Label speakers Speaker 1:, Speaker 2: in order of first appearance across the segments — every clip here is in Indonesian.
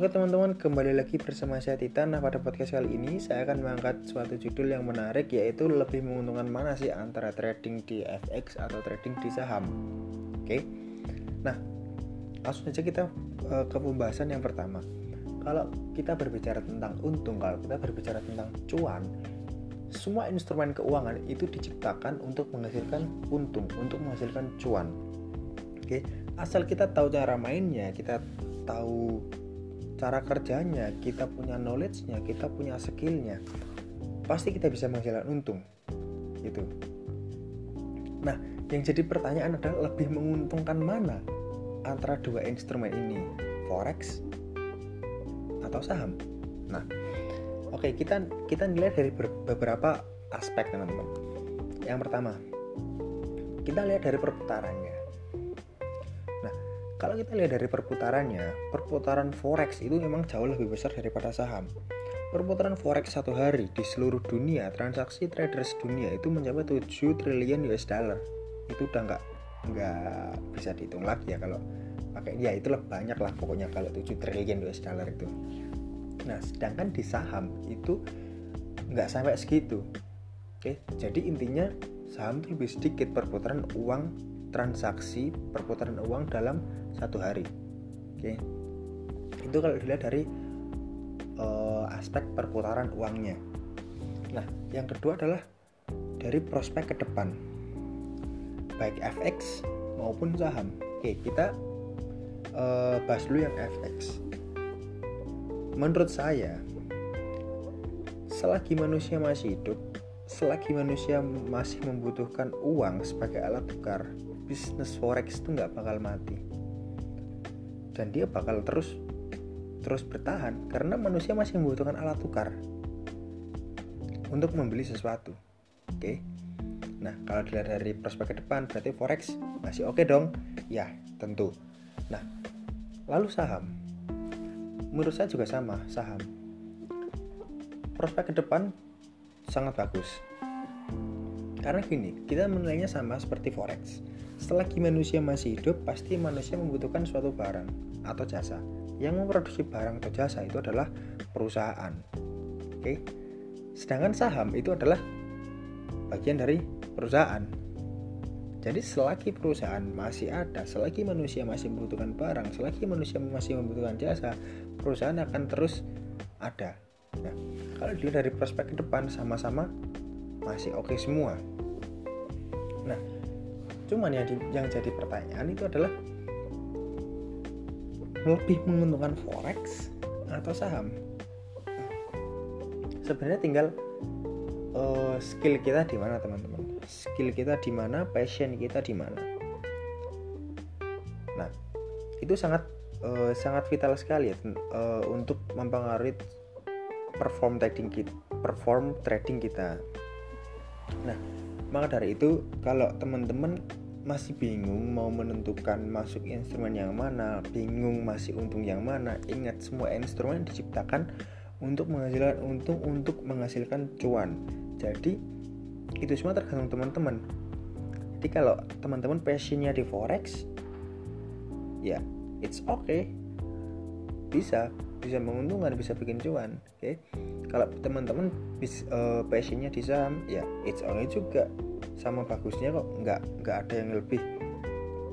Speaker 1: Oke teman-teman, kembali lagi bersama saya Titan. Nah pada podcast kali ini saya akan mengangkat suatu judul yang menarik yaitu lebih menguntungkan mana sih antara trading di FX atau trading di saham. Oke, nah langsung saja kita uh, ke pembahasan yang pertama. Kalau kita berbicara tentang untung, kalau kita berbicara tentang cuan, semua instrumen keuangan itu diciptakan untuk menghasilkan untung, untuk menghasilkan cuan. Oke, asal kita tahu cara mainnya, kita tahu cara kerjanya, kita punya knowledge-nya, kita punya skill-nya, pasti kita bisa menghasilkan untung. Gitu. Nah, yang jadi pertanyaan adalah lebih menguntungkan mana antara dua instrumen ini, forex atau saham? Nah, oke okay, kita kita nilai dari beberapa aspek teman-teman. Yang pertama, kita lihat dari perputarannya. Kalau kita lihat dari perputarannya, perputaran forex itu memang jauh lebih besar daripada saham. Perputaran forex satu hari di seluruh dunia, transaksi traders dunia itu mencapai 7 triliun US dollar. Itu udah nggak nggak bisa dihitung lagi ya kalau pakai ya itulah banyak lah pokoknya kalau 7 triliun US dollar itu. Nah, sedangkan di saham itu nggak sampai segitu. Oke, jadi intinya saham itu lebih sedikit perputaran uang transaksi perputaran uang dalam satu hari. Oke, itu kalau dilihat dari uh, aspek perputaran uangnya. Nah, yang kedua adalah dari prospek ke depan, baik FX maupun saham. Oke, kita uh, bahas dulu yang FX. Menurut saya, selagi manusia masih hidup, selagi manusia masih membutuhkan uang sebagai alat tukar, bisnis forex itu nggak bakal mati. Dan dia bakal terus terus bertahan karena manusia masih membutuhkan alat tukar untuk membeli sesuatu oke? Okay? nah kalau dilihat dari prospek ke depan berarti forex masih oke okay dong? Ya tentu. Nah lalu saham. Menurut saya juga sama saham. Prospek ke depan sangat bagus karena gini kita menilainya sama seperti forex Selagi manusia masih hidup, pasti manusia membutuhkan suatu barang atau jasa. Yang memproduksi barang atau jasa itu adalah perusahaan. Oke. Sedangkan saham itu adalah bagian dari perusahaan. Jadi selagi perusahaan masih ada, selagi manusia masih membutuhkan barang, selagi manusia masih membutuhkan jasa, perusahaan akan terus ada. Nah, kalau dilihat dari prospek ke depan sama-sama masih oke okay semua. Nah, cuman yang, di, yang jadi pertanyaan itu adalah lebih menguntungkan forex atau saham? Sebenarnya tinggal uh, skill kita di mana teman-teman? Skill kita di mana passion kita di mana? Nah itu sangat uh, sangat vital sekali ya uh, untuk mempengaruhi perform trading kita perform trading kita nah maka dari itu kalau teman-teman masih bingung mau menentukan masuk instrumen yang mana, bingung masih untung yang mana, ingat semua instrumen diciptakan untuk menghasilkan untung untuk menghasilkan cuan. Jadi itu semua tergantung teman-teman. Jadi kalau teman-teman passionnya di forex, ya it's okay, bisa bisa menguntungkan, bisa bikin cuan. Oke, okay? kalau teman-teman uh, passionnya di saham, ya it's okay juga sama bagusnya kok. Nggak nggak ada yang lebih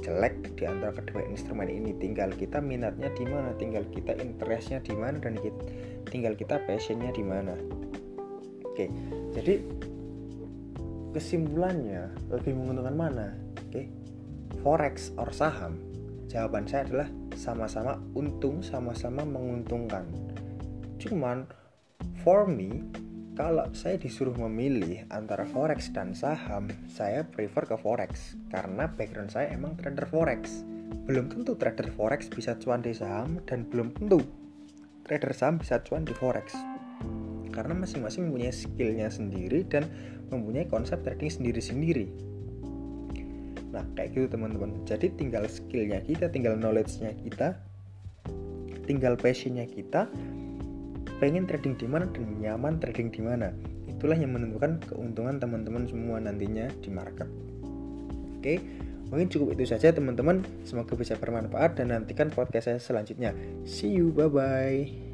Speaker 1: jelek di antara kedua instrumen ini. Tinggal kita minatnya di mana tinggal kita interestnya di mana dan kita, tinggal kita passionnya di mana. Oke. Jadi kesimpulannya lebih menguntungkan mana? Oke. Forex or saham jawaban saya adalah sama-sama untung sama-sama menguntungkan cuman for me kalau saya disuruh memilih antara forex dan saham, saya prefer ke forex karena background saya emang trader forex. Belum tentu trader forex bisa cuan di saham dan belum tentu trader saham bisa cuan di forex. Karena masing-masing mempunyai skillnya sendiri dan mempunyai konsep trading sendiri-sendiri. Nah, kayak gitu teman-teman. Jadi tinggal skillnya kita, tinggal knowledge-nya kita, tinggal passionnya kita, pengen trading di mana dan nyaman trading di mana. Itulah yang menentukan keuntungan teman-teman semua nantinya di market. Oke, Mungkin cukup itu saja teman-teman. Semoga bisa bermanfaat dan nantikan podcast saya selanjutnya. See you, bye bye.